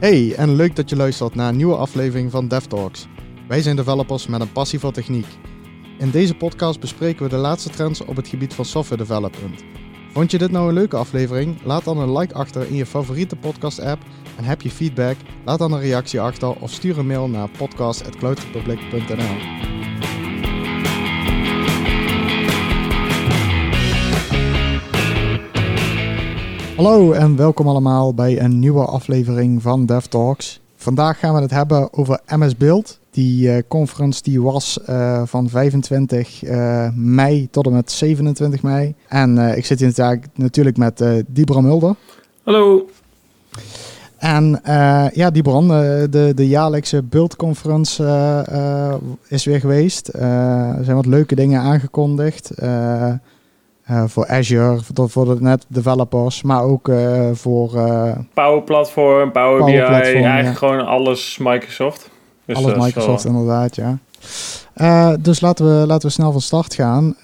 Hey, en leuk dat je luistert naar een nieuwe aflevering van DevTalks. Wij zijn developers met een passie voor techniek. In deze podcast bespreken we de laatste trends op het gebied van software development. Vond je dit nou een leuke aflevering? Laat dan een like achter in je favoriete podcast-app. En heb je feedback? Laat dan een reactie achter of stuur een mail naar podcast.cloudrepublic.nl. Hallo en welkom allemaal bij een nieuwe aflevering van DevTalks. Vandaag gaan we het hebben over MS Build. Die uh, conference die was uh, van 25 uh, eh, mei tot en met 27 mei. En ik zit hier natuurlijk met Dibra Mulder. Hallo. En ja, Dibran, de, de jaarlijkse Build Conference is weer geweest. er zijn wat leuke dingen aangekondigd. Uh, voor Azure, voor, voor de net developers, maar ook uh, voor... Uh, Power Platform, Power, Power BI, Platform, eigenlijk gewoon alles Microsoft. Dus alles Microsoft inderdaad, ja. dus laten we, laten we snel van start gaan.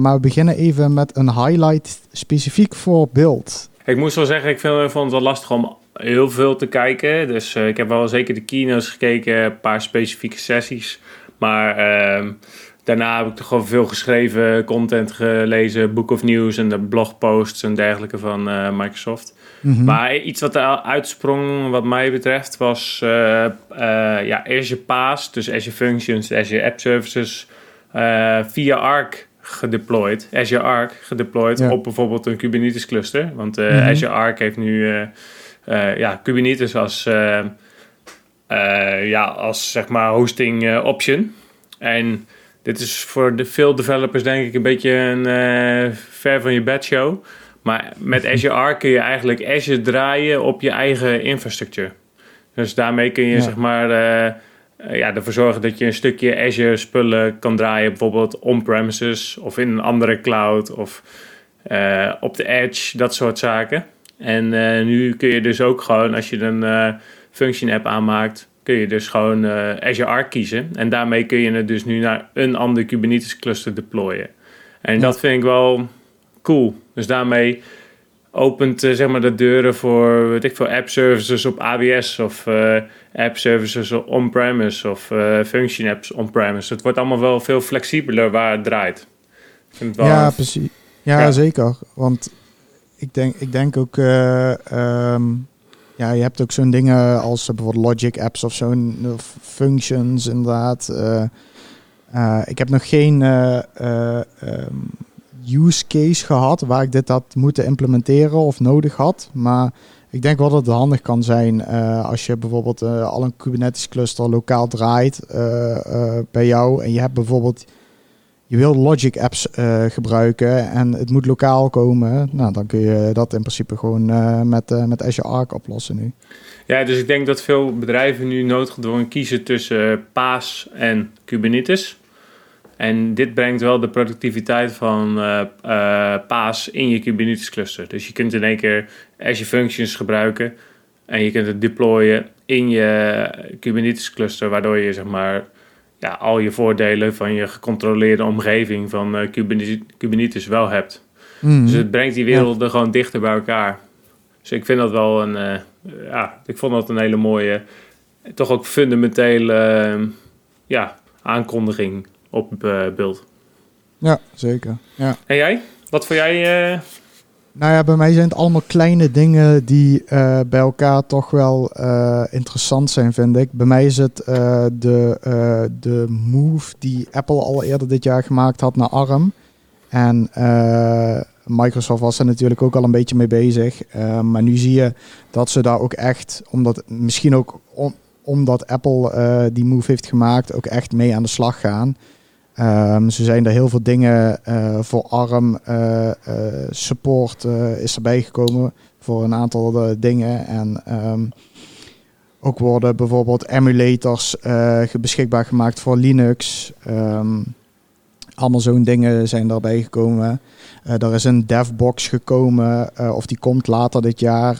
maar we beginnen even met een highlight specifiek voor Build. Ik moest wel zeggen, ik vind, vond het wel lastig om heel veel te kijken. Dus ik heb wel zeker de keynotes gekeken, een paar specifieke sessies. Maar ehm, daarna heb ik toch gewoon veel geschreven, content gelezen, Book of News en de blogposts en dergelijke van uh, Microsoft. Mhm. Maar iets wat er uitsprong, wat mij betreft, was uh, uh, ja, Azure PaaS, dus Azure Functions, Azure App Services, via Arc gedeployed, Azure Arc gedeployed op bijvoorbeeld een Kubernetes cluster. Want mm Azure Arc heeft nu ja, Kubernetes als, ja, als zeg maar hosting option. En dit is voor de veel developers denk ik een beetje een uh, ver van je bed show. Maar met Azure Arc kun je eigenlijk Azure draaien op je eigen infrastructuur. Dus daarmee kun je zeg maar uh, ja, ervoor zorgen dat je een stukje Azure spullen kan draaien. Bijvoorbeeld on-premises of in een andere cloud of uh, op de edge, dat soort zaken. En nu kun je dus ook gewoon als je een function app aanmaakt kun je dus gewoon uh, Azure Arc kiezen. En daarmee kun je het dus nu naar een ander Kubernetes cluster deployen. En dat vind ik wel cool. Dus daarmee opent uh, zeg maar de deuren voor, weet ik veel, app services op AWS of uh, app services on-premise of function apps on-premise. Het wordt allemaal wel veel flexibeler waar het draait. vind het wel ja, precies. Ja, ja, zeker. Want ik denk, ik denk ook... Um ja, je hebt ook zo'n dingen als uh, bijvoorbeeld Logic apps of zo'n uh, functions inderdaad. Uh, ik heb nog geen um, use case gehad waar ik dit had moeten implementeren of nodig had. Maar ik denk wel dat het handig kan zijn als je bijvoorbeeld al een Kubernetes cluster lokaal draait bij jou. En je hebt bijvoorbeeld je wil Logic apps uh, gebruiken en het moet lokaal komen, nou, dan kun je dat in principe gewoon uh, met, uh, met Azure Arc oplossen nu. Ja, dus ik denk dat veel bedrijven nu noodgedwongen kiezen tussen PaaS en Kubernetes. En dit brengt wel de productiviteit van PaaS in je Kubernetes cluster. Dus je kunt in één keer Azure Functions gebruiken en je kunt het deployen in je Kubernetes cluster, waardoor je zeg maar ja, al je voordelen van je gecontroleerde omgeving van uh, Kubernetes, wel hebt. Mhm. Dus het brengt die werelden gewoon dichter bij elkaar. Dus ik vind dat wel een, uh, ja, ik vond dat een hele mooie, toch ook fundamentele uh, ja, aankondiging op beeld. Ja, zeker. Ja. En jij? Wat voor jij nou ja, bij mij zijn het allemaal kleine dingen die uh, bij elkaar toch wel uh, interessant zijn, vind ik. Bij mij is het uh, de, de move die Apple al eerder dit jaar gemaakt had naar ARM. En Microsoft was er natuurlijk ook al een beetje mee bezig. maar nu zie je dat ze daar ook echt, omdat misschien ook omdat Apple die move heeft gemaakt, ook echt mee aan de slag gaan. Um, ze zijn er heel veel dingen uh, voor ARM uh, uh, support is erbij gekomen voor een aantal dingen. En um, ook worden bijvoorbeeld emulators beschikbaar gemaakt voor Linux. Um, allemaal zo'n dingen zijn daarbij gekomen. er is een DevBox gekomen, of die komt later dit jaar,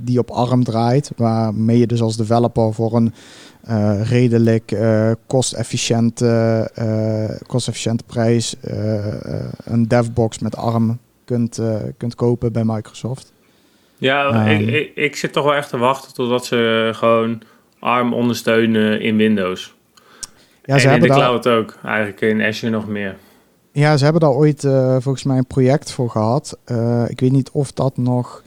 die op ARM draait. Waarmee je dus als developer voor een uh, redelijk uh, kostefficiënte, uh, kostefficiënte prijs een devbox met ARM kunt, kunt kopen bij Microsoft. Ja, ik, ik, ik, zit toch wel echt te wachten totdat ze gewoon ARM ondersteunen in Windows. Ja, ze en in de cloud ook, eigenlijk in Azure nog meer. Ja, ze hebben daar ooit volgens mij een project voor gehad. Ik weet niet of dat nog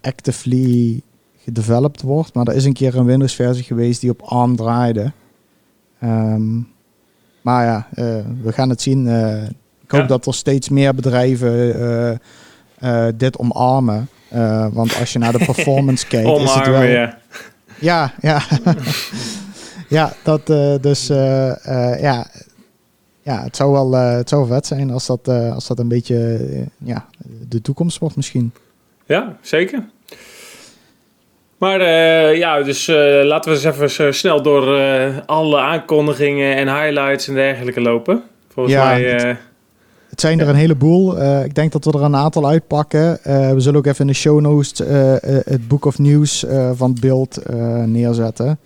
actively gedeveloped wordt, maar er is een keer een Windows versie geweest die op ARM draaide. Um, maar ja, we gaan het zien. ik hoop dat er steeds meer bedrijven dit omarmen. want als je naar de performance kijkt, omarmen, is het wel... Ja, ja. ja. ja, dat dus ja ja, het zou wel het zou vet zijn als dat, als dat een beetje ja, de toekomst wordt misschien. Ja, zeker. Maar ja, dus laten we eens even snel door alle aankondigingen en highlights en dergelijke lopen. Volgens ja, mij... Het, het, zijn er een heleboel. ik denk dat we er een aantal uitpakken. we zullen ook even in de show notes het Book of News van het beeld neerzetten.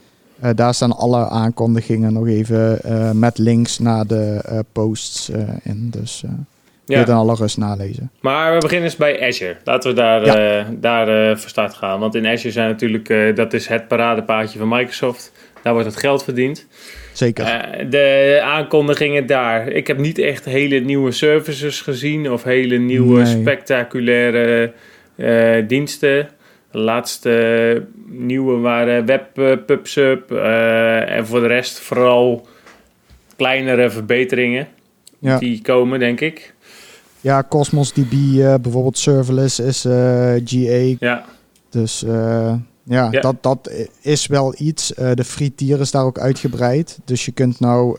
Daar staan alle aankondigingen nog even met links naar de posts in. Dus ja. je dan alle rust nalezen. Maar we beginnen eens bij Azure. Laten we daar, ja. daar voor start gaan. Want in Azure zijn natuurlijk, dat is het paradepaadje van Microsoft. Daar wordt het geld verdiend. Zeker. de aankondigingen daar. Ik heb niet echt hele nieuwe services gezien of hele nieuwe nee. spectaculaire diensten. De laatste nieuwe waren WebPubSub. Uh, en voor de rest vooral kleinere verbeteringen. Ja. Die komen, denk ik. Ja, Cosmos DB uh, bijvoorbeeld serverless is uh, GA. Ja. Dus ja, ja, Dat, dat is wel iets. de free tier is daar ook uitgebreid. Dus je kunt nou...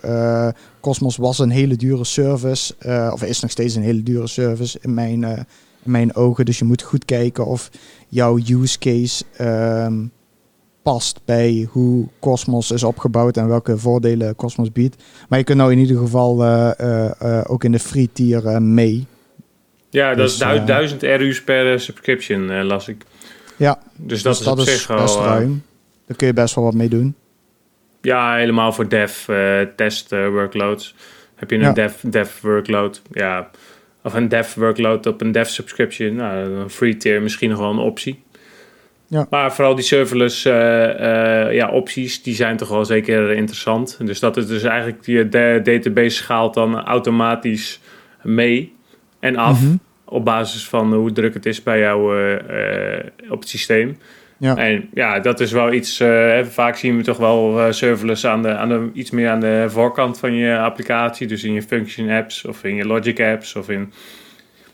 Cosmos was een hele dure service. of is nog steeds een hele dure service in mijn, in mijn ogen. Dus je moet goed kijken of jouw use case um, past bij hoe Cosmos is opgebouwd en welke voordelen Cosmos biedt. Maar je kunt nou in ieder geval uh, uh, ook in de free tier mee. Ja, dat dus, is 1000 RU's per subscription, las ik. Ja, dus dat dus is dat op is zich best ruim. Daar kun je best wel wat mee doen. Ja, helemaal voor dev, test workloads. Heb je een dev, dev workload, ja, of een dev workload op een dev subscription. Nou, een free tier misschien nog wel een optie. Ja. Maar vooral die serverless uh, uh, ja, opties, die zijn toch wel zeker interessant. Dus dat is dus eigenlijk, je database schaalt dan automatisch mee en af. Mhm. Op basis van hoe druk het is bij jou uh, op het systeem. Ja. En ja, dat is wel iets. Uh, vaak zien we toch wel uh, serverless aan de, aan de, iets meer aan de voorkant van je applicatie. Dus in je function apps of in je logic apps of in.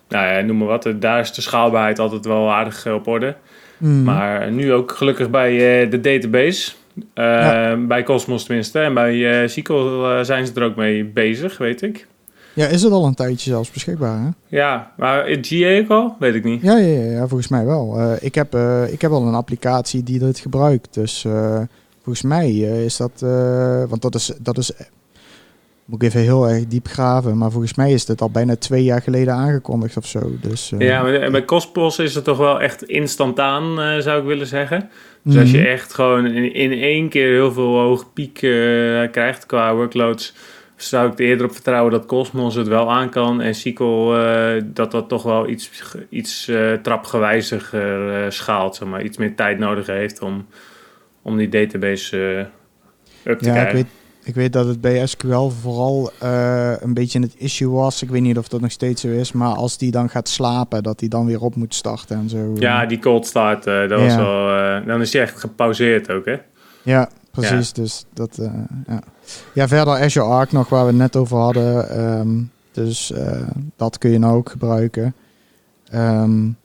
Nou ja, noem maar wat. Daar is de schaalbaarheid altijd wel aardig op orde. Mm. Maar nu ook gelukkig bij uh, de database. Ja. Bij Cosmos tenminste. En bij SQL zijn ze er ook mee bezig, weet ik. Ja, is het al een tijdje zelfs beschikbaar, hè? Ja, maar in GA ook al? Weet ik niet. Ja, ja, ja, volgens mij wel. Uh, ik, heb, uh, ik heb al een applicatie die dit gebruikt. Dus uh, volgens mij is dat... want dat is, dat is... Moet ik even heel erg diep graven. Maar volgens mij is dit al bijna twee jaar geleden aangekondigd of zo. Dus, ja, maar bij Cosmos is het toch wel echt instantaan, zou ik willen zeggen. Dus als je mhm. echt gewoon in, in één keer heel veel hoge piek krijgt qua workloads zou ik er eerder op vertrouwen dat Cosmos het wel aan kan. En SQL dat dat toch wel iets, iets trapgewijziger schaalt. Zeg maar. Iets meer tijd nodig heeft om, om die database up te ja, krijgen. Ik weet, ik weet dat het bij SQL vooral een beetje het issue was. Ik weet niet of dat nog steeds zo is. Maar als die dan gaat slapen, dat hij dan weer op moet starten en zo. Ja, die cold start, dat ja. was wel, dan is hij echt gepauzeerd ook hè? Ja, precies. Dus dat, ja. Ja, verder Azure Arc nog, waar we het net over hadden. Um, dus dat kun je nou ook gebruiken. Um,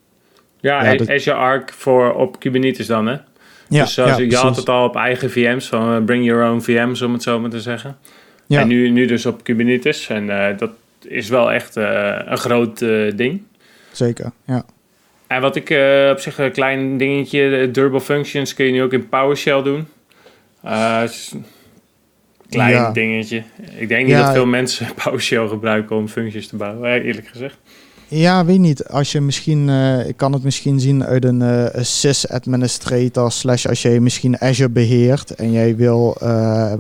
ja, ja Azure Arc voor op Kubernetes dan, hè? Ja, dus ja, je had het al op eigen VM's, van uh, bring your own VM's, om het zo maar te zeggen. Ja. En nu, nu dus op Kubernetes. En uh, dat is wel echt een groot ding. Zeker, ja. En wat ik op zich een klein dingetje, durable functions kun je nu ook in PowerShell doen. Klein dingetje. Ik denk niet dat veel mensen PowerShell gebruiken om functies te bouwen, eerlijk gezegd. Ja, weet niet. Als je misschien, uh, ik kan het misschien zien uit een uh, sys-administrator slash als jij misschien Azure beheert en jij wil uh,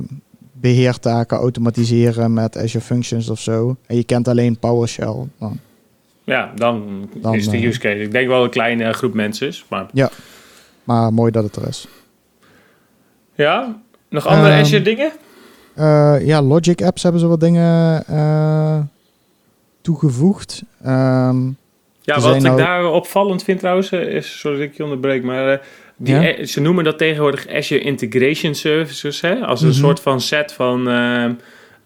beheertaken automatiseren met Azure Functions of zo en je kent alleen PowerShell, dan ja, dan, Dan, is de eh, use case. Ik denk wel een kleine groep mensen is. Maar Maar mooi dat het er is. ja, nog andere Ehm, Azure dingen? Eh, ja, Logic Apps hebben ze wat dingen eh, toegevoegd. Ehm, Ja, wat ik nou- daar opvallend vind trouwens, eh, is, sorry dat ik je onderbreek, maar eh, die, Ja? eh, ze noemen dat tegenwoordig Azure Integration Services, hè? als een Mhm. soort van set van ehm,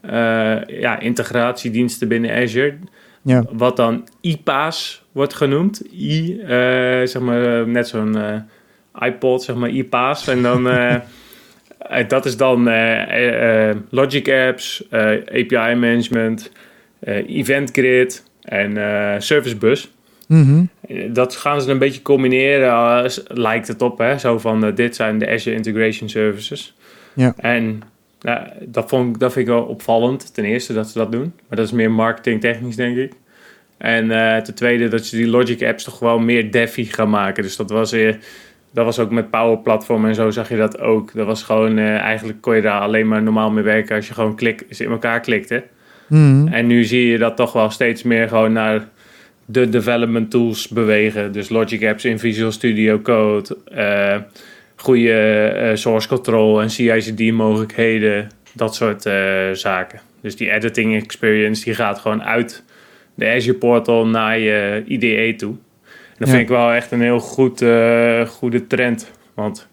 eh, ja, integratiediensten binnen Azure, ja. wat dan IPaaS wordt genoemd. I, zeg maar, net zo'n iPod, zeg maar, IPaaS. En dan, dat is dan Logic Apps, API Management, eh, Event Grid en eh, Service Bus. Mhm. Dat gaan ze een beetje combineren, lijkt het op. Hè? Zo van, eh, dit zijn de Azure Integration Services. Ja. En nou, dat, vond, ik- dat vind ik wel opvallend. Ten eerste dat ze dat doen. Maar dat is meer marketingtechnisch, denk ik. En ten tweede dat ze die Logic apps toch wel meer Defi gaan maken. Dus dat was, eh, dat was ook met Power Platform en zo zag je dat ook. Dat was gewoon, eigenlijk kon je daar alleen maar normaal mee werken als je gewoon klik, ze in elkaar klikte. Mhm. En nu zie je dat toch wel steeds meer gewoon naar de development tools bewegen. Dus Logic Apps in Visual Studio Code, eh goede eh, source control en CI/CD mogelijkheden, dat soort eh, zaken. Dus die editing experience die gaat gewoon uit de Azure portal naar je IDE toe. En dat Ja. vind ik wel echt een heel goed, goede trend. Want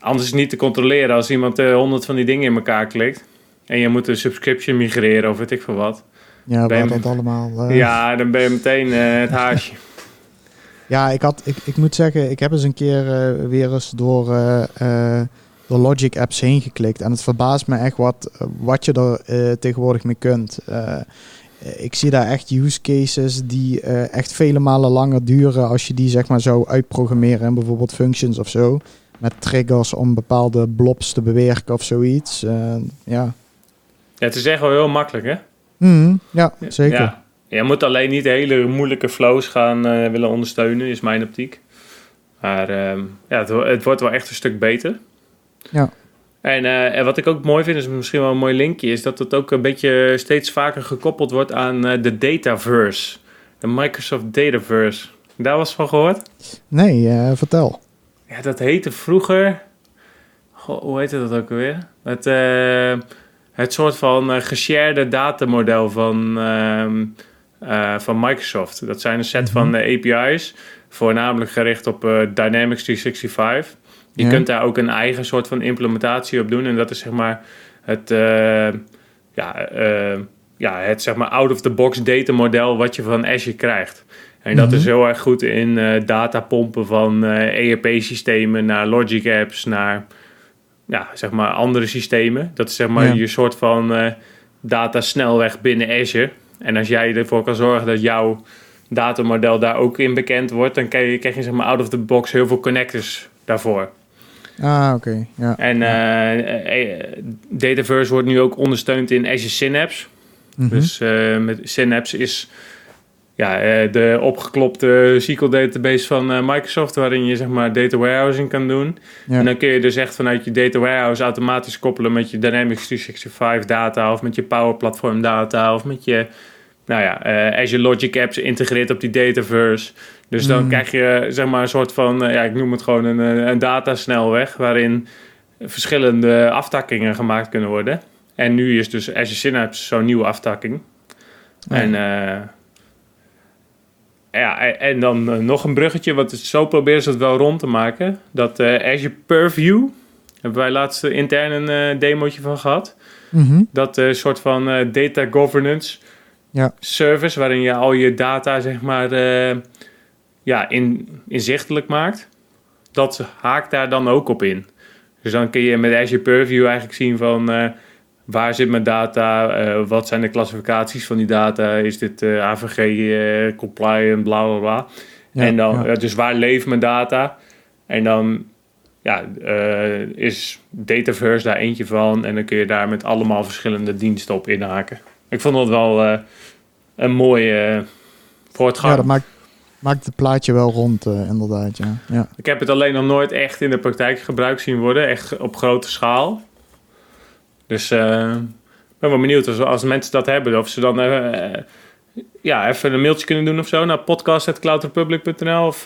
anders is het niet te controleren als iemand honderd van die dingen in elkaar klikt. En je moet een subscription migreren of weet ik veel wat. Ja, Ben waar je- dat allemaal... eh, Ja, dan ben je meteen eh, het haasje. Ja, ik, had, ik, ik moet zeggen, ik heb eens een keer eh, weer eens door de Logic apps heen geklikt. En het verbaast me echt wat, wat je er tegenwoordig mee kunt. Ik zie daar echt use cases die echt vele malen langer duren als je die zeg maar zou uitprogrammeren in bijvoorbeeld functions of zo. Met triggers om bepaalde blobs te bewerken of zoiets. Ja. Ja, het is echt wel heel makkelijk, hè? Mhm, ja, zeker. Ja. Je moet alleen niet hele moeilijke flows gaan eh, willen ondersteunen, is mijn optiek. Maar ehm, ja, het, het wordt wel echt een stuk beter. Ja. En, eh, en wat ik ook mooi vind, is misschien wel een mooi linkje, is dat het ook een beetje steeds vaker gekoppeld wordt aan eh, de Dataverse. De Microsoft Dataverse. Daar was van gehoord? Nee, vertel. Ja, dat heette vroeger. Goh, hoe heette dat ook alweer? Het, het soort van geshared datamodel van, ehm, eh, van Microsoft. Dat zijn een set Mhm. van eh, API's, voornamelijk gericht op Dynamics 365. Je Ja. kunt daar ook een eigen soort van implementatie op doen. En dat is zeg maar het, ja, ja, het zeg maar out-of-the-box datamodel wat je van Azure krijgt. En dat Mhm. is heel erg goed in eh datapompen van ERP-systemen naar Logic Apps, naar ja, zeg maar andere systemen. Dat is zeg maar Ja. je soort van eh datasnelweg binnen Azure. En als jij ervoor kan zorgen dat jouw datamodel daar ook in bekend wordt, dan krijg je, krijg je zeg maar out of the box heel veel connectors daarvoor. Ah, oké. Ja. En eh, eh, Dataverse wordt nu ook ondersteund in Azure Synapse. Mhm. Dus met Synapse is ja, eh, de opgeklopte SQL database van eh, Microsoft, waarin je zeg maar data warehousing kan doen. Ja. En dan kun je dus echt vanuit je data warehouse automatisch koppelen met je Dynamics 365 data of met je Power Platform data of met je nou ja, eh, Azure Logic Apps integreert op die Dataverse. Dus dan Mm. krijg je zeg maar een soort van, ja, ik noem het gewoon een, een datasnelweg waarin verschillende aftakkingen gemaakt kunnen worden. En nu is dus Azure Synapse zo'n nieuwe aftakking. En, ja, en- dan eh, nog een bruggetje, want zo proberen ze het wel rond te maken. Dat eh, Azure Purview, hebben wij laatst eh, intern een demootje van gehad. Mhm. Dat soort van data governance Ja. service, waarin je al je data zeg maar ja, in, inzichtelijk maakt. Dat haakt daar dan ook op in. Dus dan kun je met Azure Purview eigenlijk zien van waar zit mijn data, eh, wat zijn de klassificaties van die data, is dit eh, AVG eh, compliant, bla bla bla. Ja, en dan, ja. dus waar leeft mijn data? En dan ja, is Dataverse daar eentje van. En dan kun je daar met allemaal verschillende diensten op inhaken. Ik vond dat wel een mooie voortgang. Ja, dat maakt, maakt het plaatje wel rond, inderdaad. Ja. Ja. Ik heb het alleen nog nooit echt in de praktijk gebruikt zien worden. Echt op grote schaal. Dus eh, ik ben wel benieuwd als, mensen dat hebben. Of ze dan... eh, ja, even een mailtje kunnen doen of zo naar podcast.cloudrepublic.nl of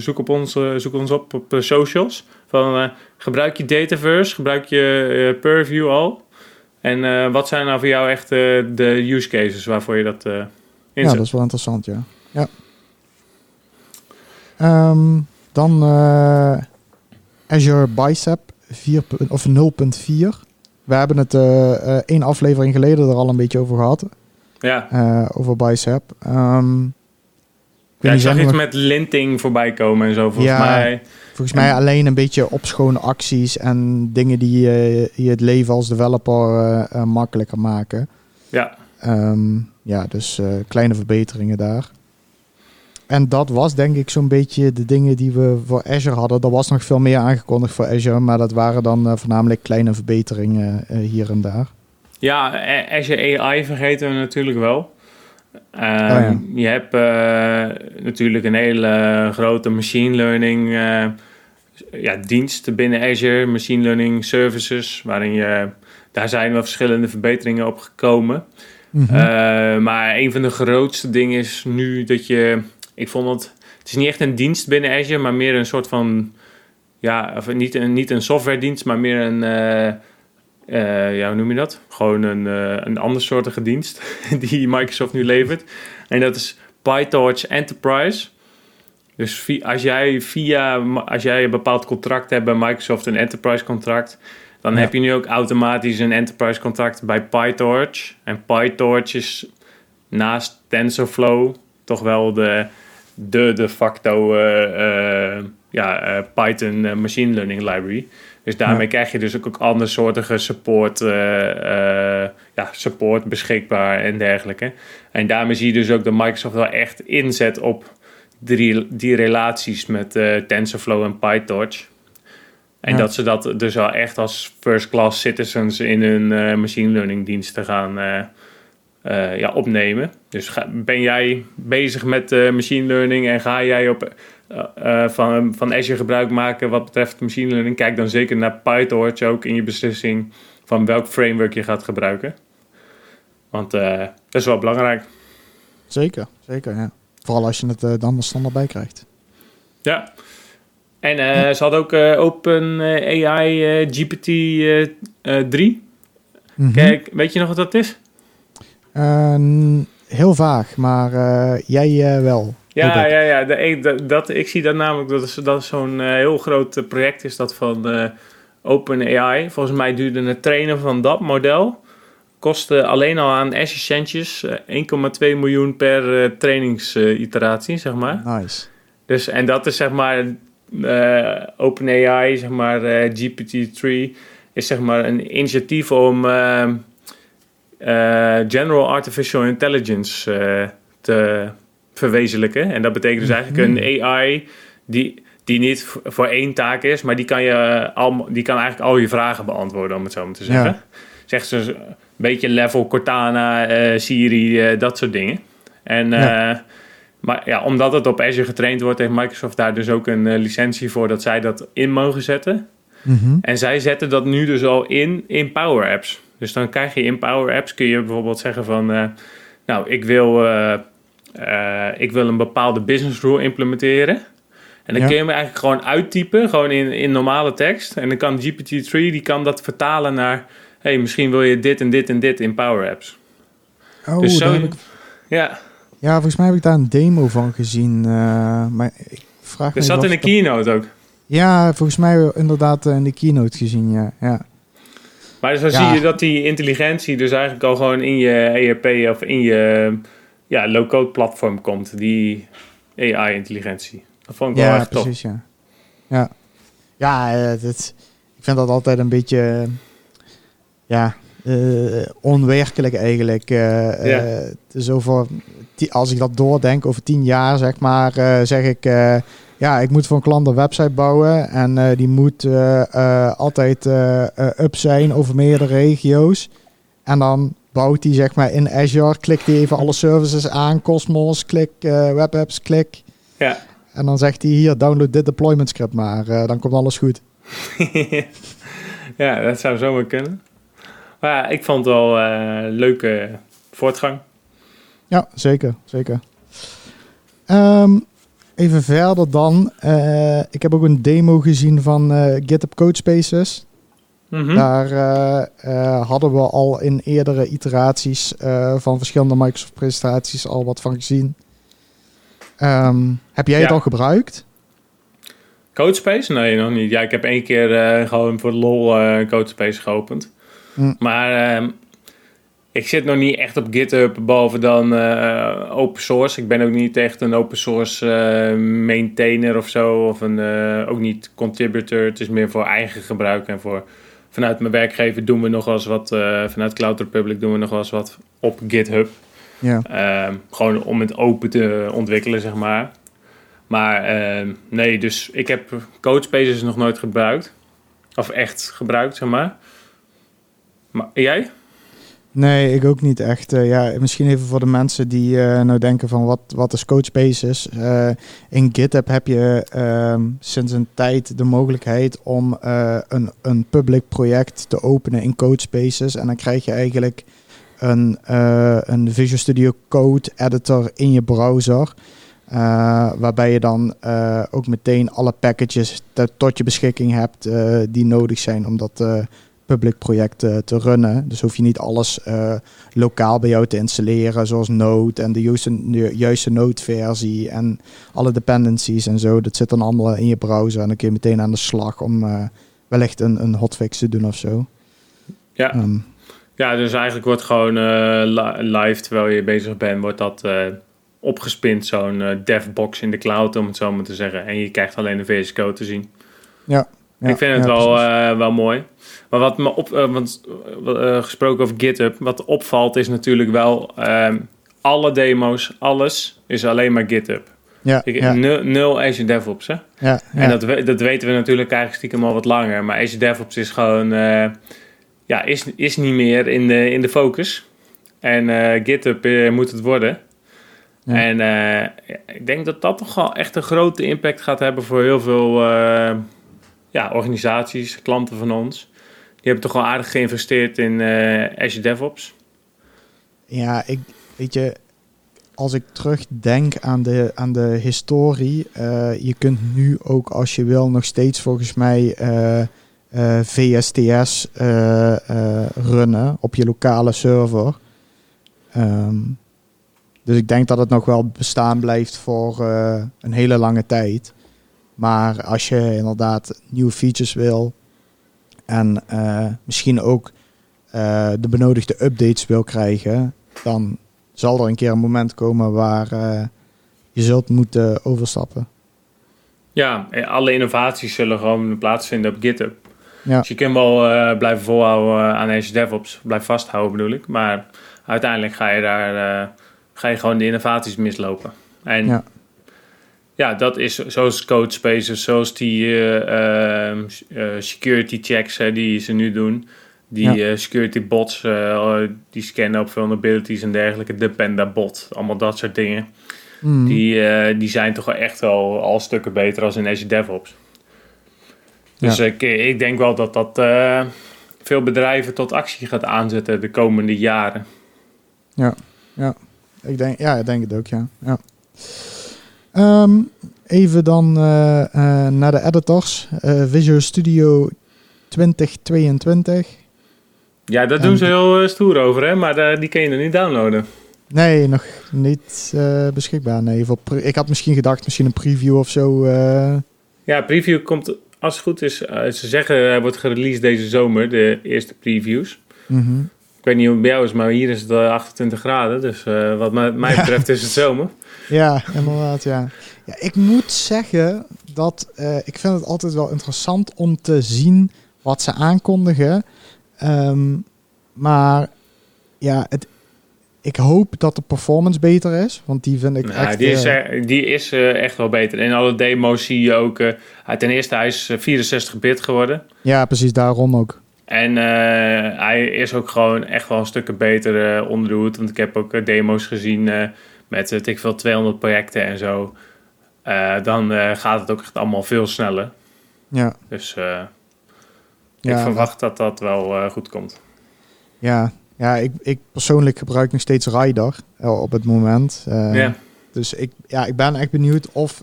zoek, op ons, zoek ons op op socials. Van, gebruik je Dataverse, gebruik je Purview al. En wat zijn nou voor jou echt de use cases waarvoor je dat inzet? Ja, dat is wel interessant, ja. ja. Ehm, dan Azure Bicep 4, of 0.4. We hebben het één aflevering geleden er al een beetje over gehad. Ja. Uh, over Bicep. Um, ja, ik zag iets met linting voorbij komen en zo, volgens ja, mij. Volgens mij alleen een beetje opschone acties en dingen die je, je het leven als developer uh, uh, makkelijker maken. Ja. Um, ja, dus kleine verbeteringen daar. En dat was denk ik zo'n beetje de dingen die we voor Azure hadden. Er was nog veel meer aangekondigd voor Azure, maar dat waren dan voornamelijk kleine verbeteringen hier en daar. Ja, Azure AI vergeten we natuurlijk wel. Ehm, oh je hebt uh, natuurlijk een hele grote machine learning ja, dienst binnen Azure, machine learning services, waarin je, daar zijn wel verschillende verbeteringen op gekomen. Mm -hmm. maar een van de grootste dingen is nu dat je, ik vond het, het is niet echt een dienst binnen Azure, maar meer een soort van, ja, of niet, een, niet een software dienst, maar meer een uh, ja, hoe noem je dat? Gewoon een, uh, een andersoortige dienst die Microsoft nu levert. En dat is PyTorch Enterprise. Dus als jij via, als jij een bepaald contract hebt bij Microsoft, een enterprise contract, dan heb je nu ook automatisch een enterprise contract bij PyTorch. En PyTorch is naast TensorFlow toch wel de, de de facto uh, ja, Python machine learning library. Dus daarmee krijg je dus ook, ook andere soortige support, uh, ja, support beschikbaar en dergelijke. En daarmee zie je dus ook dat Microsoft wel echt inzet op die, die relaties met uh, TensorFlow en PyTorch. En dat ze dat dus wel echt als first class citizens in hun machine learning diensten gaan ja, opnemen. Dus ga, ben jij bezig met machine learning en ga jij op uh, van, van Azure gebruik maken wat betreft machine learning, kijk dan zeker naar PyTorch ook in je beslissing van welk framework je gaat gebruiken. Want dat is wel belangrijk. Zeker, zeker, ja. Vooral als je het dan de standaard bij krijgt. Ja. En ze had ook Open AI GPT 3. Mm -hmm. Kijk, weet je nog wat dat is? Heel vaag, maar jij wel. Ja, ja, ja. De, dat, ik zie dat namelijk dat, is, dat zo'n uh, heel groot eh, project is dat van uh, OpenAI. Volgens mij duurde het trainen van dat model kostte alleen al aan Azure Centjes 1,2 miljoen per uh, trainingsiteratie, zeg maar. Nice. Dus, en dat is zeg maar OpenAI, zeg maar GPT-3, is zeg maar een initiatief om General Artificial Intelligence te verwezenlijken. En dat betekent dus eigenlijk een mhm. AI die, die niet voor één taak is, maar die kan, je al, die kan eigenlijk al je vragen beantwoorden, om het zo maar te zeggen. Ja. Zegt ze een beetje level Cortana, uh, Siri, uh, dat soort dingen. En, uh, Maar ja, omdat het op Azure getraind wordt, heeft Microsoft daar dus ook een licentie voor dat zij dat in mogen zetten. Mm -hmm. En zij zetten dat nu dus al in in Power Apps. Dus dan krijg je in Power Apps, kun je bijvoorbeeld zeggen van, nou, ik wil uh, ik wil een bepaalde business rule implementeren. En dan kun je hem eigenlijk gewoon uittypen, gewoon in, in normale tekst. En dan kan GPT-3, die kan dat vertalen naar... hey, misschien wil je dit en dit en dit in Power Apps. Oh, dus zo, ik... Ja. Ja, volgens mij heb ik daar een demo van gezien. Uh, maar ik vraag me Er zat in de keynote ook. Ja, volgens mij inderdaad in de keynote gezien, ja. ja. Maar dus dan zie je dat die intelligentie dus eigenlijk al gewoon in je ERP of in je ja, low-code platform komt, die AI-intelligentie. Dat vond ik ja, wel echt precies, Ja, ja. ja het, ik vind dat altijd een beetje ja, uh, onwerkelijk eigenlijk. Uh, ja. uh, dus over, als ik dat doordenk over tien jaar, zeg maar, zeg ik... ja, ik moet voor een klant een website bouwen en die moet altijd up zijn over meerdere regio's. En dan bouwt hij zeg maar in Azure, klikt hij even alle services aan, Cosmos, klik, web apps, klik. Ja. En dan zegt hij hier, download dit deployment script maar, dan komt alles goed. ja, dat zou zomaar kunnen. Maar ja, ik vond het wel leuke voortgang. Ja, zeker. zeker. Ehm, even verder dan. eh, ik heb ook een demo gezien van eh, GitHub Codespaces. Mhm. Daar eh, hadden we al in eerdere iteraties van verschillende Microsoft presentaties al wat van gezien. Ehm, heb jij het al gebruikt? Codespace? Nee, nog niet. Ja, ik heb één keer gewoon voor lol Codespace geopend. Hm. Maar ehm, ik zit nog niet echt op GitHub, behalve dan eh, open source. Ik ben ook niet echt een open source eh, maintainer of zo. Of een, eh, ook niet contributor. Het is meer voor eigen gebruik. En voor, vanuit mijn werkgever doen we nog wel eens wat. vanuit Cloud Republic doen we nog wel eens wat op GitHub. Ja. Ehm, gewoon om het open te ontwikkelen, zeg maar. Maar ehm, nee, dus ik heb Codespaces nog nooit gebruikt. Of echt gebruikt, zeg maar. Maar jij? Nee, ik ook niet echt. Eh, ja, misschien even voor de mensen die eh, nou denken van wat, wat is Codespaces? Eh in GitHub heb je ehm, sinds een tijd de mogelijkheid om een, een public project te openen in Codespaces. En dan krijg je eigenlijk een, een Visual Studio Code editor in je browser. waarbij je dan ook meteen alle packages tot je beschikking hebt die nodig zijn om dat public project te runnen. Dus hoef je niet alles eh, lokaal bij jou te installeren, zoals Node en de juiste, de juiste Node-versie en alle dependencies en zo. Dat zit dan allemaal in je browser en dan kun je meteen aan de slag om eh, wellicht een, een hotfix te doen of zo. Ja. Ehm, Ja, dus eigenlijk wordt gewoon eh, li- live, terwijl je bezig bent, wordt dat opgespind. Zo'n devbox in de cloud, om het zo maar te zeggen. En je krijgt alleen de VS Code te zien. ja, ja, ik vind het ja, wel, wel mooi. Maar wat me op, eh, want, eh, gesproken over GitHub, wat opvalt is natuurlijk wel ehm, alle demo's, alles is alleen maar GitHub. ja, Ik, ja, nul, nul Azure DevOps, hè? ja, En dat, we- dat weten we natuurlijk eigenlijk stiekem al wat langer. Maar Azure DevOps is gewoon, ja, is, is niet meer in de, in de focus. En GitHub moet het worden. Ja. En ik denk dat dat toch wel echt een grote impact gaat hebben voor heel veel ja, organisaties, klanten van ons. Die hebben toch wel aardig geïnvesteerd in eh Azure DevOps. Ja, ik weet je, als ik terugdenk aan de, aan de historie, eh, je kunt nu ook als je wil nog steeds volgens mij eh, VSTS runnen op je lokale server. Ehm, dus ik denk dat het nog wel bestaan blijft voor een hele lange tijd. Maar als je inderdaad nieuwe features wil en eh, misschien ook eh, de benodigde updates wil krijgen, dan zal er een keer een moment komen waar eh, je zult moeten overstappen. Ja, alle innovaties zullen gewoon plaatsvinden op GitHub. Ja. Dus je kunt wel blijven volhouden aan Azure DevOps. Blijf vasthouden bedoel ik. Maar uiteindelijk ga je daar ga je gewoon de innovaties mislopen. En Ja. Ja, dat is zoals Codespaces, zoals die eh, ehm, eh, security checks eh, die ze nu doen. Die Ja. eh, security bots, die scannen op vulnerabilities en dergelijke. De Panda bot, allemaal dat soort dingen. Mm. Die, die zijn toch wel echt wel al stukken beter als in Azure DevOps. Dus Ja. ik, ik denk wel dat dat veel bedrijven tot actie gaat aanzetten de komende jaren. Ik denk, ja, ik denk het ook, ja. ja. Ehm, even dan eh, eh, naar de editors. Eh, Visual Studio 2022. Ja, daar En doen ze heel stoer over, hè? maar die kun je nog niet downloaden. Nee, nog niet beschikbaar. Nee, ik had misschien gedacht, misschien een preview of zo. Ja, preview komt, als het goed is, ze zeggen hij wordt gereleased deze zomer, de eerste previews. mhm. Ik weet niet hoe het bij jou is, maar hier is het eh, 28 graden. Dus eh, wat mij, betreft is het zomer. Ja, inderdaad, ja. ja. Ik moet zeggen dat eh, ik vind het altijd wel interessant om te zien wat ze aankondigen. Ehm, maar ja, het, ik hoop dat de performance beter is, want die vind ik Nou, echt... die is, eh, die is echt wel beter. In alle demo's zie je ook... ten eerste, hij is eh, 64 bit geworden. ja, precies daarom ook. En eh, hij is ook gewoon echt wel een stuk beter eh, onder de hoed. Want ik heb ook eh, demo's gezien met, weet ik veel, 200 projecten en zo. Dan gaat het ook echt allemaal veel sneller. Ja, Dus ja, ik verwacht dat dat wel goed komt. ja, ja, ik, ik persoonlijk gebruik nog steeds Rider uh, op het moment. Uh, Ja. Dus ik, ja, ik ben echt benieuwd of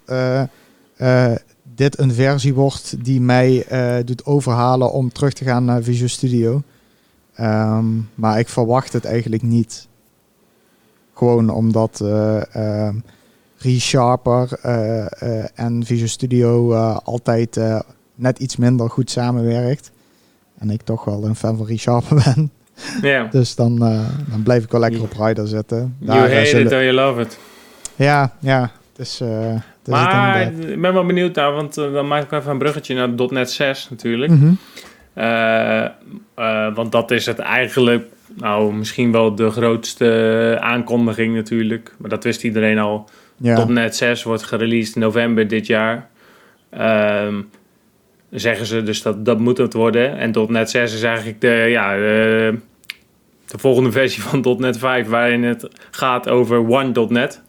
dit een versie wordt die mij eh, doet overhalen om terug te gaan naar Visual Studio. Ehm, maar ik verwacht het eigenlijk niet. Gewoon omdat eh, ehm, ReSharper eh, en Visual Studio altijd net iets minder goed samenwerkt. En ik toch wel een fan van ReSharper ben. Dus dan, dan blijf ik wel lekker op Rider zitten. You Daar, hate zullen- it or you love it. Ja, ja. Dus, eh, dus Maar ik ben wel benieuwd naar, want eh, dan maak ik even een bruggetje naar .NET 6 natuurlijk. Eh, eh, want dat is het eigenlijk, nou misschien wel de grootste aankondiging natuurlijk. Maar dat wist iedereen al. Ja. .NET 6 wordt gereleased in november dit jaar. Ehm, zeggen ze dus dat dat moet het worden. En .NET 6 is eigenlijk de, ja, de, de volgende versie van .NET 5... waarin het gaat over One.NET.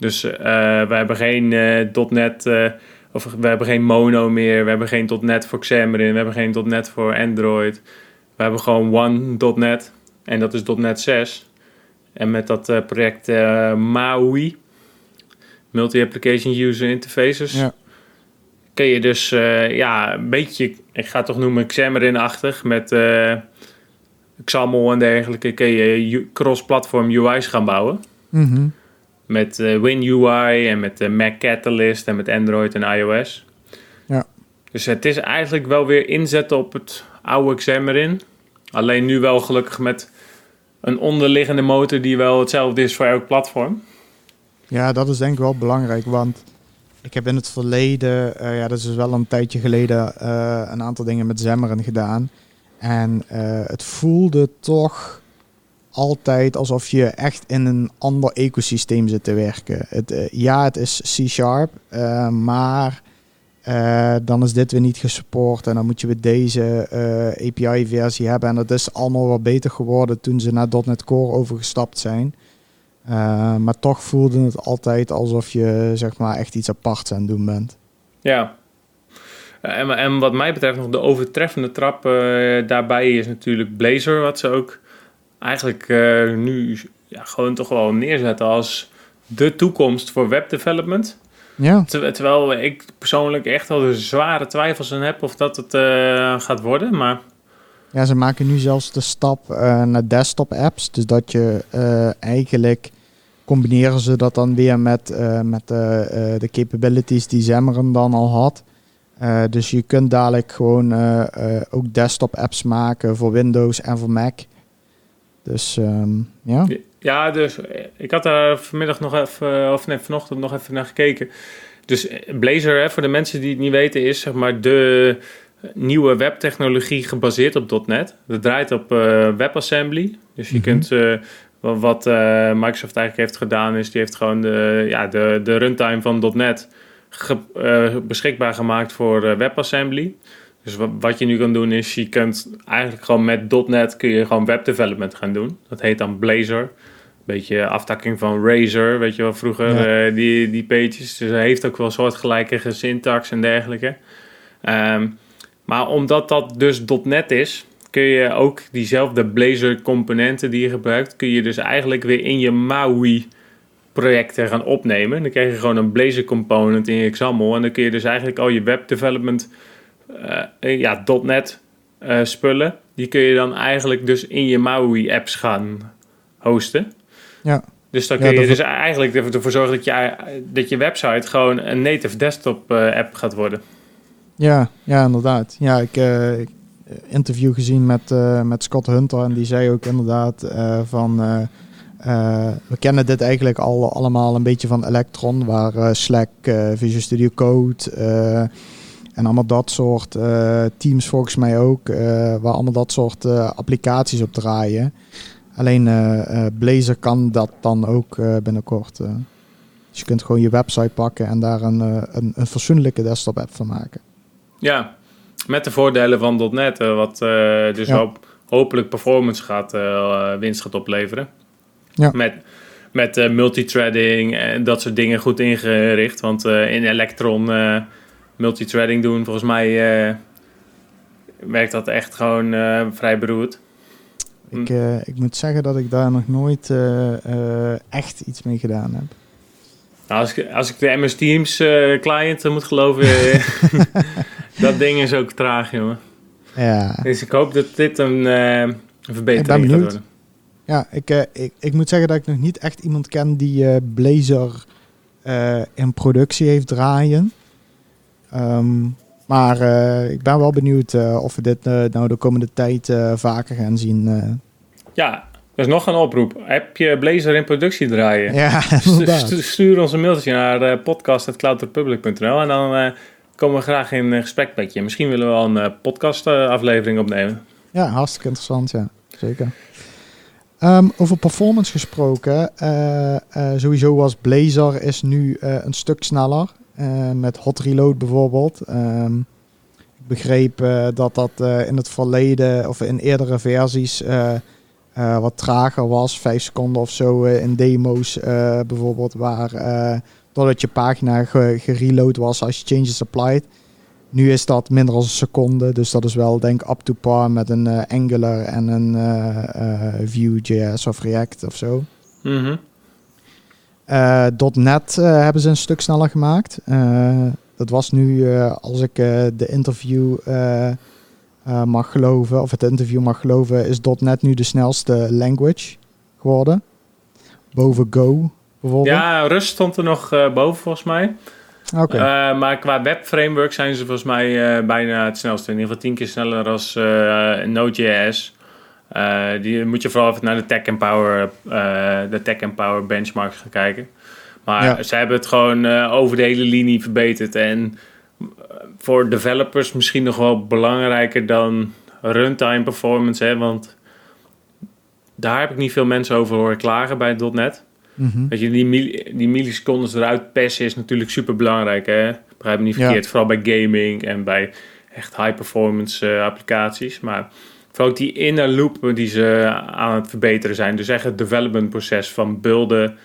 Dus eh we hebben geen eh, .NET... eh, of we hebben geen Mono meer. We hebben geen .NET voor Xamarin. We hebben geen .NET voor Android. We hebben gewoon One.NET. En dat is .NET 6. En met dat project MAUI... Multi-Application User Interfaces... Ja. kun je dus ja, een beetje... Ik ga het toch noemen Xamarin-achtig... met XAML en dergelijke... kun je cross-platform UI's gaan bouwen. Mhm. Met eh, WinUI en met eh, Mac Catalyst en met Android en iOS. Ja. Dus het is eigenlijk wel weer inzetten op het oude Xamarin. Alleen nu wel gelukkig met een onderliggende motor die wel hetzelfde is voor elk platform. Ja, dat is denk ik wel belangrijk, want ik heb in het verleden, eh, ja, dat is dus wel een tijdje geleden, een aantal dingen met Xamarin gedaan. En het voelde toch altijd alsof je echt in een ander ecosysteem zit te werken. Het, eh, ja, het is C-sharp, eh, maar eh, dan is dit weer niet gesupport en dan moet je weer deze API-versie hebben. En dat is allemaal wat beter geworden toen ze naar .NET Core overgestapt zijn. Maar toch voelde het altijd alsof je zeg maar echt iets aparts aan het doen bent. Ja. En, en wat mij betreft nog de overtreffende trap daarbij is natuurlijk Blazor. Wat ze ook eigenlijk eh, nu ja, gewoon toch wel neerzetten als de toekomst voor webdevelopment. Ja, Ter- Terwijl ik persoonlijk echt al de zware twijfels aan heb of dat het eh, gaat worden. Maar ja ze maken nu zelfs de stap uh, naar desktop apps. Dus dat je eigenlijk combineren ze dat dan weer met, met de capabilities die Xamarin dan al had. Dus je kunt dadelijk gewoon ook desktop apps maken voor Windows en voor Mac. Dus um, ja. Ja, dus ik had daar vanmiddag nog even, of nee, vanochtend nog even naar gekeken. Dus Blazor, hè, voor de mensen die het niet weten, is zeg maar de nieuwe webtechnologie gebaseerd op .NET. Dat draait op uh, WebAssembly. Dus je mm -hmm. kunt, uh, wat uh, Microsoft eigenlijk heeft gedaan, is die heeft gewoon de, ja, de, de runtime van .NET ge, beschikbaar gemaakt voor WebAssembly. Dus wat, je nu kan doen is, je kunt eigenlijk gewoon met .NET kun je gewoon webdevelopment gaan doen. Dat heet dan Blazor. Beetje aftakking van Razor, weet je wel, vroeger ja. uh, die, die pages. Dus hij heeft ook wel soortgelijke syntax en dergelijke. Um, maar omdat dat dus .NET is, kun je ook diezelfde Blazor componenten die je gebruikt, kun je dus eigenlijk weer in je MAUI projecten gaan opnemen. Dan krijg je gewoon een Blazor component in je XAML en dan kun je dus eigenlijk al je web development ja, .NET uh, spullen, die kun je dan eigenlijk dus in je MAUI apps gaan hosten. Ja. Dus dan kun ja, je dus eigenlijk ervoor zorgen dat je, dat je website gewoon een native desktop app gaat worden. Ja, ja, inderdaad. Ja, ik uh, interview gezien met, uh, met Scott Hunter en die zei ook inderdaad uh, van we kennen dit eigenlijk al allemaal een beetje van Electron, waar Slack, Visual Studio Code en allemaal dat soort teams volgens mij ook, waar allemaal dat soort applicaties op draaien. Alleen Blazor kan dat dan ook binnenkort. dus je kunt gewoon je website pakken en daar een, een, een fatsoenlijke desktop app van maken. Ja, met de voordelen van .NET, wat dus ja. hoop, hopelijk performance gaat, winst gaat opleveren. Ja. Met, met multithreading en dat soort dingen goed ingericht. Want in Electron multithreading doen, volgens mij werkt dat echt gewoon vrij beroerd. Ik, uh, ik moet zeggen dat ik daar nog nooit uh, echt iets mee gedaan heb. Nou, als, ik, als ik de MS Teams client moet geloven, dat ding is ook traag, jongen. Ja. Dus ik hoop dat dit een, een verbetering gaat worden. Ja, ik, ik, ik moet zeggen dat ik nog niet echt iemand ken die Blazor in productie heeft draaien. Um, maar uh, ik ben wel benieuwd uh, of we dit uh, nou de komende tijd vaker gaan zien. Ja, is nog een oproep. Heb je Blazer in productie draaien? Ja, stu Stuur ons een mailtje naar podcast.cloudrepublic.nl en dan komen we graag in gesprek met je. Misschien willen we wel een podcastaflevering opnemen. Ja, hartstikke interessant, ja. Zeker. Um, over performance gesproken, sowieso was Blazor is nu een stuk sneller. Uh, met hot reload bijvoorbeeld. Um, ik begreep uh, dat dat uh, in het verleden of in eerdere versies wat trager was. Vijf seconden of zo in demo's bijvoorbeeld. Waar doordat je pagina gereload was als je changes applied. Nu is dat minder dan een seconde. Dus dat is wel denk up to par met een Angular en een Vue.js of React of zo. -hmm. Uh, .NET uh, hebben ze een stuk sneller gemaakt. Uh, dat was nu, als ik de interview mag geloven, of het interview mag geloven, is .NET nu de snelste language geworden. Boven Go bijvoorbeeld. Ja, Rust stond er nog boven volgens mij. Okay. maar qua webframework zijn ze volgens mij bijna het snelste. In ieder geval tien keer sneller als Node.js. Uh, die moet je vooral even naar de Tech Empower, uh, de Tech Empower benchmarks gaan kijken. Maar ja. ze hebben het gewoon uh, over de hele linie verbeterd. En voor developers misschien nog wel belangrijker dan runtime performance. Hè, want daar heb ik niet veel mensen over horen klagen bij .NET. Mm -hmm. Dat je die, die millisecondes eruit persen is natuurlijk super belangrijk. Hè? Begrijp me niet verkeerd. Ja. Vooral bij gaming en bij echt high performance applicaties. Maar vooral die inner loop die ze aan het verbeteren zijn. Dus echt het development proces van builden,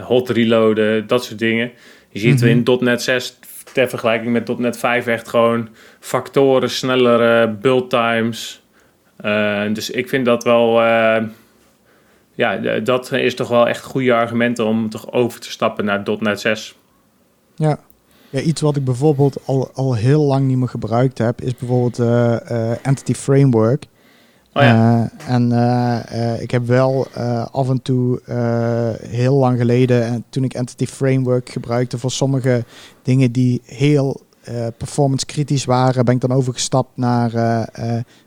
hot reloaden, dat soort dingen. Je ziet mm -hmm. in .NET 6 ter vergelijking met .NET 5 echt gewoon factoren, snellere build times. Uh, dus ik vind dat wel... Uh, ja, dat is toch wel echt goede argumenten om toch over te stappen naar .NET 6. Ja. Ja, iets wat ik bijvoorbeeld al, al heel lang niet meer gebruikt heb, is bijvoorbeeld uh, Entity Framework. Oh uh, en uh, ik heb wel af en toe heel lang geleden, toen ik Entity Framework gebruikte voor sommige dingen die heel performance kritisch waren, ben ik dan overgestapt naar,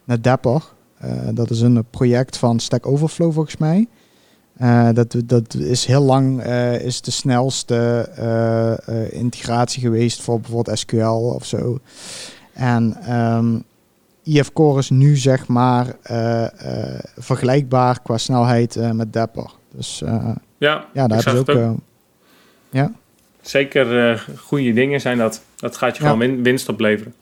naar Dapper. dat is een project van Stack Overflow volgens mij. dat, dat is heel lang is de snelste integratie geweest voor bijvoorbeeld SQL of zo. En um, IF Core is nu zeg maar uh, uh, vergelijkbaar qua snelheid uh, met Dapper. Dus ja, ja, daar hebben ze ook. ja. Zeker goede dingen zijn dat. Dat gaat je ja. gewoon win winst opleveren.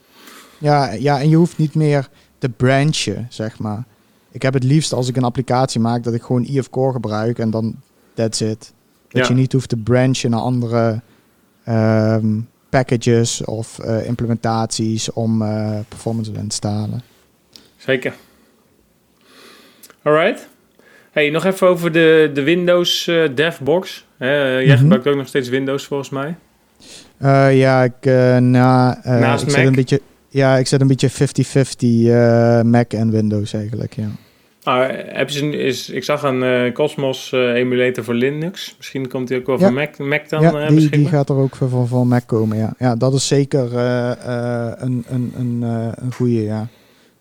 Ja, ja, en je hoeft niet meer te branchen, zeg maar. Ik heb het liefst als ik een applicatie maak dat ik gewoon IF Core gebruik en dan that's it. Dat ja. je niet hoeft te branchen naar andere um, packages of uh, implementaties om uh, performance te halen. Zeker. Alright. Hey, nog even over de, de Windows uh, DevBox. jij mm -hmm. gebruikt ook nog steeds Windows volgens mij. ja, ik, na, Naast ik Mac? zet een beetje, ja, ik zet een beetje 50-50 Mac en Windows eigenlijk, ja. Ah, heb je, is, ik zag een uh, Cosmos uh, emulator voor Linux. Misschien komt die ook wel ja. van Mac, Mac dan ja, die, die gaat er ook van, van Mac komen, ja. Ja, dat is zeker uh, een, een, een, een goede, ja.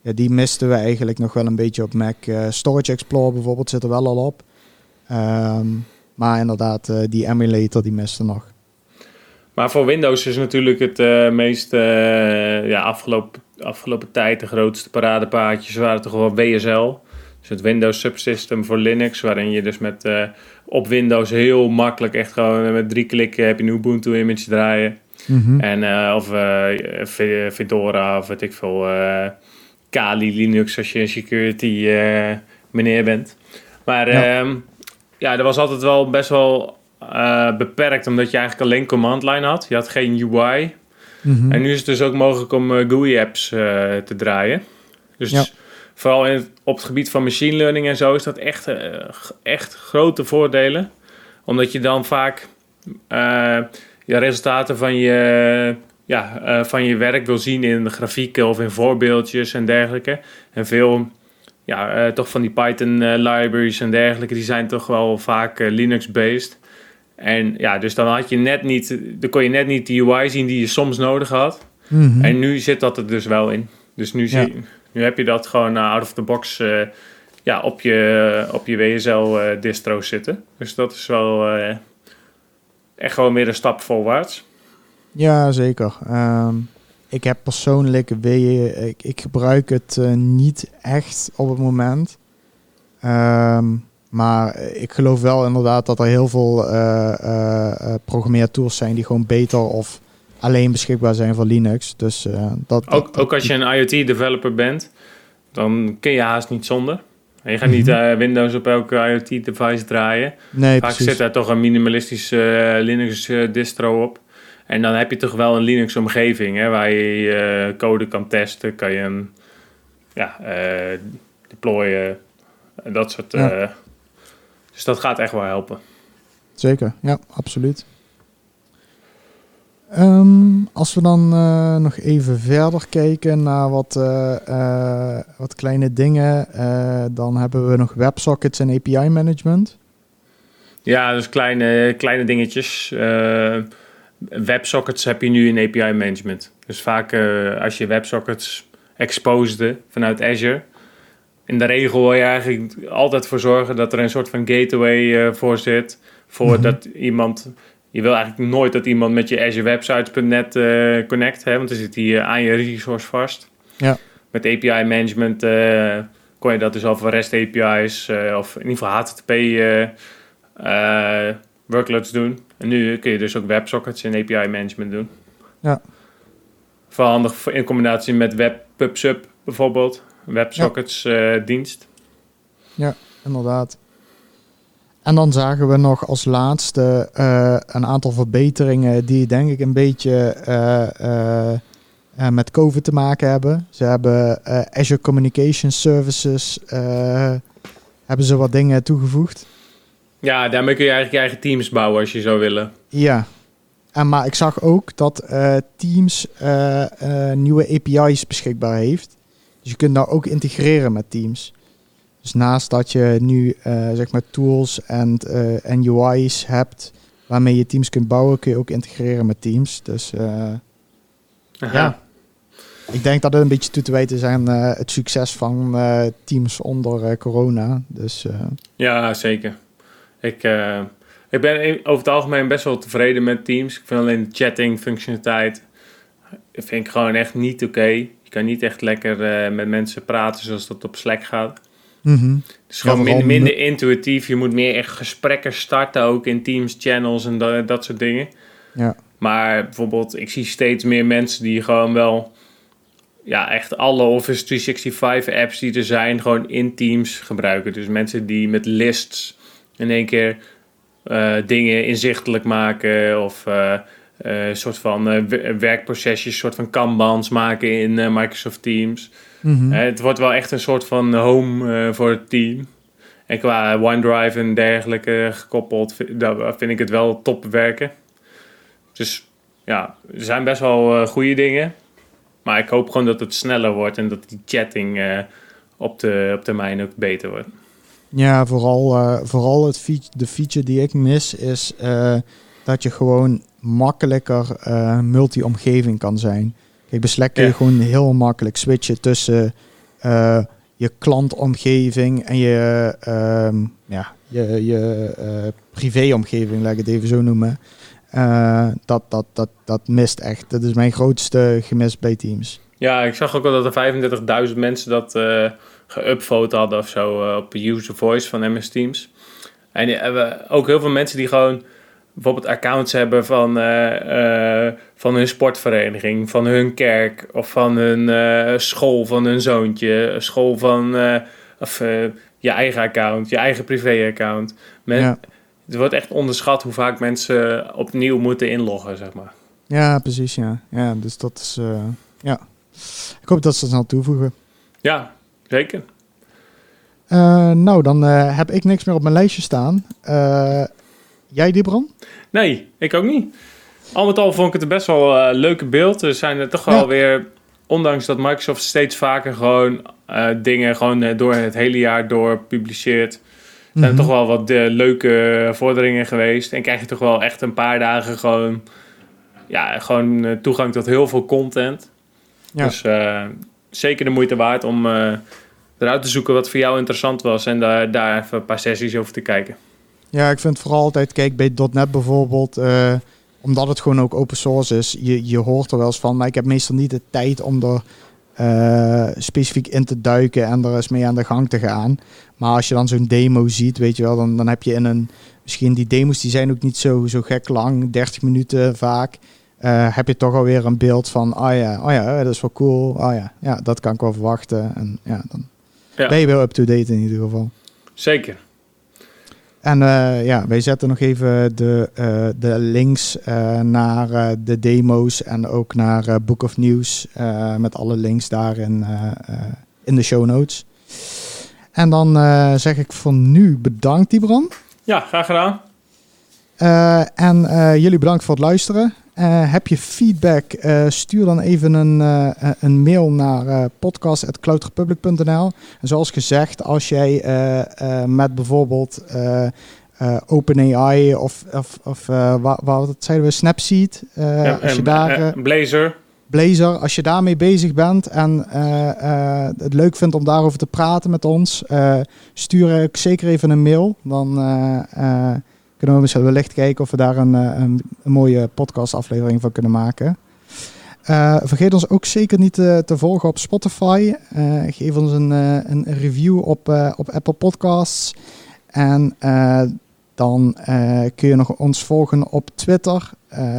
ja. Die misten we eigenlijk nog wel een beetje op Mac. Storage Explorer bijvoorbeeld zit er wel al op. Um, maar inderdaad, die emulator die miste nog. Maar voor Windows is natuurlijk het meest ja, afgelopen, afgelopen tijd de grootste paradepaadjes waren toch wel WSL. Dus het Windows Subsystem voor Linux, waarin je dus met uh, op Windows heel makkelijk echt gewoon met drie klikken heb je een Ubuntu image draaien. Mm -hmm. En uh, of uh, Fedora of weet ik veel Kali Linux als je een security meneer bent. Maar ja. Um, ja, dat was altijd wel best wel beperkt, omdat je eigenlijk alleen command line had. Je had geen UI. Mm -hmm. En nu is het dus ook mogelijk om GUI apps te draaien. Dus ja vooral in het- op het gebied van machine learning en zo is dat echt, eh, echt grote voordelen. Omdat je dan vaak eh, je resultaten van je, ja, eh, van je werk wil zien in grafieken of in voorbeeldjes en dergelijke. En veel, ja, toch van die Python libraries en dergelijke, die zijn toch wel vaak Linux-based. En ja, dus dan had je net niet, dan kon je net niet de UI zien die je soms nodig had. Mhm. En nu zit dat er dus wel in. Dus nu, zie, Ja. Nu heb je dat gewoon eh, out of the box eh, ja, op je, op je WSL-distro zitten. Dus dat is wel eh, echt gewoon weer een stap voorwaarts. Ja, zeker. Ehm, ik heb persoonlijk, ik, ik gebruik het eh, niet echt op het moment. Ehm, maar ik geloof wel inderdaad dat er heel veel eh eh, eh, programmeertools zijn die gewoon beter of alleen beschikbaar zijn voor Linux. Dus eh, dat, Ook, dat- ook als je een IoT-developer bent, dan kun je haast niet zonder. En je gaat niet Mhm. eh, Windows op elke IoT-device draaien. nee, Vaak precies. zit daar toch een minimalistische eh, Linux-distro op. En dan heb je toch wel een Linux-omgeving hè, waar je code kan testen. Kan je hem ja, deployen. en Dat soort. Ja. dus dat gaat echt wel helpen. Zeker, ja, absoluut. Ehm, als we dan eh, nog even verder kijken naar wat, eh, eh, wat kleine dingen, dan hebben we nog WebSockets en API management. Ja, dus kleine, kleine dingetjes. Websockets heb je nu in API management. Dus vaak als je websockets exposede vanuit Azure. In de regel wil je eigenlijk altijd voor zorgen dat er een soort van gateway voor zit. Voordat iemand. Je wil eigenlijk nooit dat iemand met je Azure Websites.net eh connect. Hè, want dan zit hij eh, aan je resource vast. Ja. Met API management eh, kon je dat dus al voor REST API's of in ieder geval HTTP workloads doen. En nu kun je dus ook WebSockets en API management doen. Ja. Vooral handig voor- in combinatie met WebPubSub bijvoorbeeld. WebSockets dienst. Inderdaad. En dan zagen we nog als laatste eh, een aantal verbeteringen die denk ik een beetje eh, eh, met COVID te maken hebben. Ze hebben Azure Communication Services, hebben ze wat dingen toegevoegd. Ja, daarmee kun je eigenlijk je eigen teams bouwen als je zou willen. Ja. En, maar ik zag ook dat Teams nieuwe API's beschikbaar heeft. Dus je kunt nou ook integreren met Teams. Dus naast dat je nu eh, zeg maar tools en, eh, en UI's hebt waarmee je Teams kunt bouwen, kun je ook integreren met Teams. Dus eh, ja, ik denk dat het een beetje toe te wijten zijn eh, het succes van eh, Teams onder eh, corona. Dus eh, Ja, zeker. Ik, eh, ik ben over het algemeen best wel tevreden met Teams. Ik vind alleen de chatting functionaliteit vind ik gewoon echt niet oké. Je kan niet echt lekker eh, met mensen praten zoals dat op Slack gaat. Mhm. Het is gewoon Ja, minder, intuïtief. Je moet meer echt gesprekken starten, ook in Teams channels en dat, dat soort dingen. Ja. Maar bijvoorbeeld, ik zie steeds meer mensen die gewoon wel... Ja, echt alle Office 365 apps die er zijn, gewoon in Teams gebruiken. Dus mensen die met lists in één keer eh, dingen inzichtelijk maken... of eh, eh, een soort van eh, w- werkprocesjes, soort van kanbans maken in eh, Microsoft Teams... Mhm. Eh, het wordt wel echt een soort van home eh, voor het team. En qua OneDrive en dergelijke gekoppeld, daar vind ik het wel top werken. Dus ja, er zijn best wel eh, goede dingen. Maar ik hoop gewoon dat het sneller wordt en dat die chatting op, de, op termijn ook beter wordt. Ja, vooral, vooral het feature, de feature die ik mis is dat je gewoon makkelijker eh, multi-omgeving kan zijn. Kijk, bij Slack kun je Ja. gewoon heel makkelijk switchen tussen eh, je klantomgeving en je, ehm, ja, je, je eh, privéomgeving, laat ik het even zo noemen. Eh, dat, dat, dat, dat mist echt. Dat is mijn grootste gemis bij Teams. Ja, ik zag ook al dat er 35.000 mensen dat eh geüpvote hadden of zo op user voice van MS Teams. En ook heel veel mensen die gewoon bijvoorbeeld accounts hebben van, eh, eh, van hun sportvereniging, van hun kerk of van hun eh, school van hun zoontje, school van of, je eigen account, je eigen privé-account. Ja. Het wordt echt onderschat hoe vaak mensen opnieuw moeten inloggen, zeg maar. Ja, precies. Ja, ja dus dat is. ja. Ik hoop dat ze het snel toevoegen. Ja, Zeker. Nou, dan heb ik niks meer op mijn lijstje staan. Uh, jij, Dibran? Nee, ik ook niet. Al met al vond ik het een best wel leuke beeld. Er zijn er toch wel weer, ondanks dat Microsoft steeds vaker gewoon dingen gewoon door het hele jaar door publiceert, zijn er mhm. toch wel wat leuke vorderingen geweest. En krijg je toch wel echt een paar dagen gewoon, ja, gewoon toegang tot heel veel content. Ja. Dus zeker de moeite waard om eruit te zoeken wat voor jou interessant was en daar, daar even een paar sessies over te kijken. Ja, ik vind vooral altijd, kijk bij .NET bijvoorbeeld, uh, omdat het gewoon ook open source is, je, je hoort er wel eens van, maar ik heb meestal niet de tijd om er uh, specifiek in te duiken en er eens mee aan de gang te gaan. Maar als je dan zo'n demo ziet, weet je wel, dan, dan heb je in een, misschien die demos die zijn ook niet zo, zo gek lang, 30 minuten vaak. Uh, heb je toch alweer een beeld van, oh ja, oh ja, dat is wel cool. Oh ja, ja, dat kan ik wel verwachten. En ja, dan ja. ben je wel up-to-date in ieder geval. Zeker. En uh, ja, wij zetten nog even de, uh, de links uh, naar de demo's en ook naar Book of News met alle links daarin in de show notes. En dan zeg ik voor nu bedankt, Tibran. Ja, graag gedaan. en jullie bedankt voor het luisteren. Uh, heb je feedback? Uh, stuur dan even een, uh, een mail naar podcast.cloudrepublic.nl. En zoals gezegd, als jij met bijvoorbeeld OpenAI of, of, of wat, wat zeiden we, Snapseed, ja, als je daar, Blazer. Blazer, als je daarmee bezig bent en het leuk vindt om daarover te praten met ons, stuur ik zeker even een mail. Dan kunnen we wellicht kijken of we daar een, eh, een, een mooie podcastaflevering van kunnen maken. Uh, vergeet ons ook zeker niet te, te volgen op Spotify. Geef ons een, een review op, op Apple Podcasts. En dan kun je nog ons volgen op Twitter,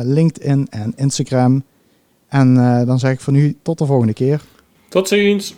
LinkedIn en Instagram. En dan zeg ik voor nu tot de volgende keer. Tot ziens.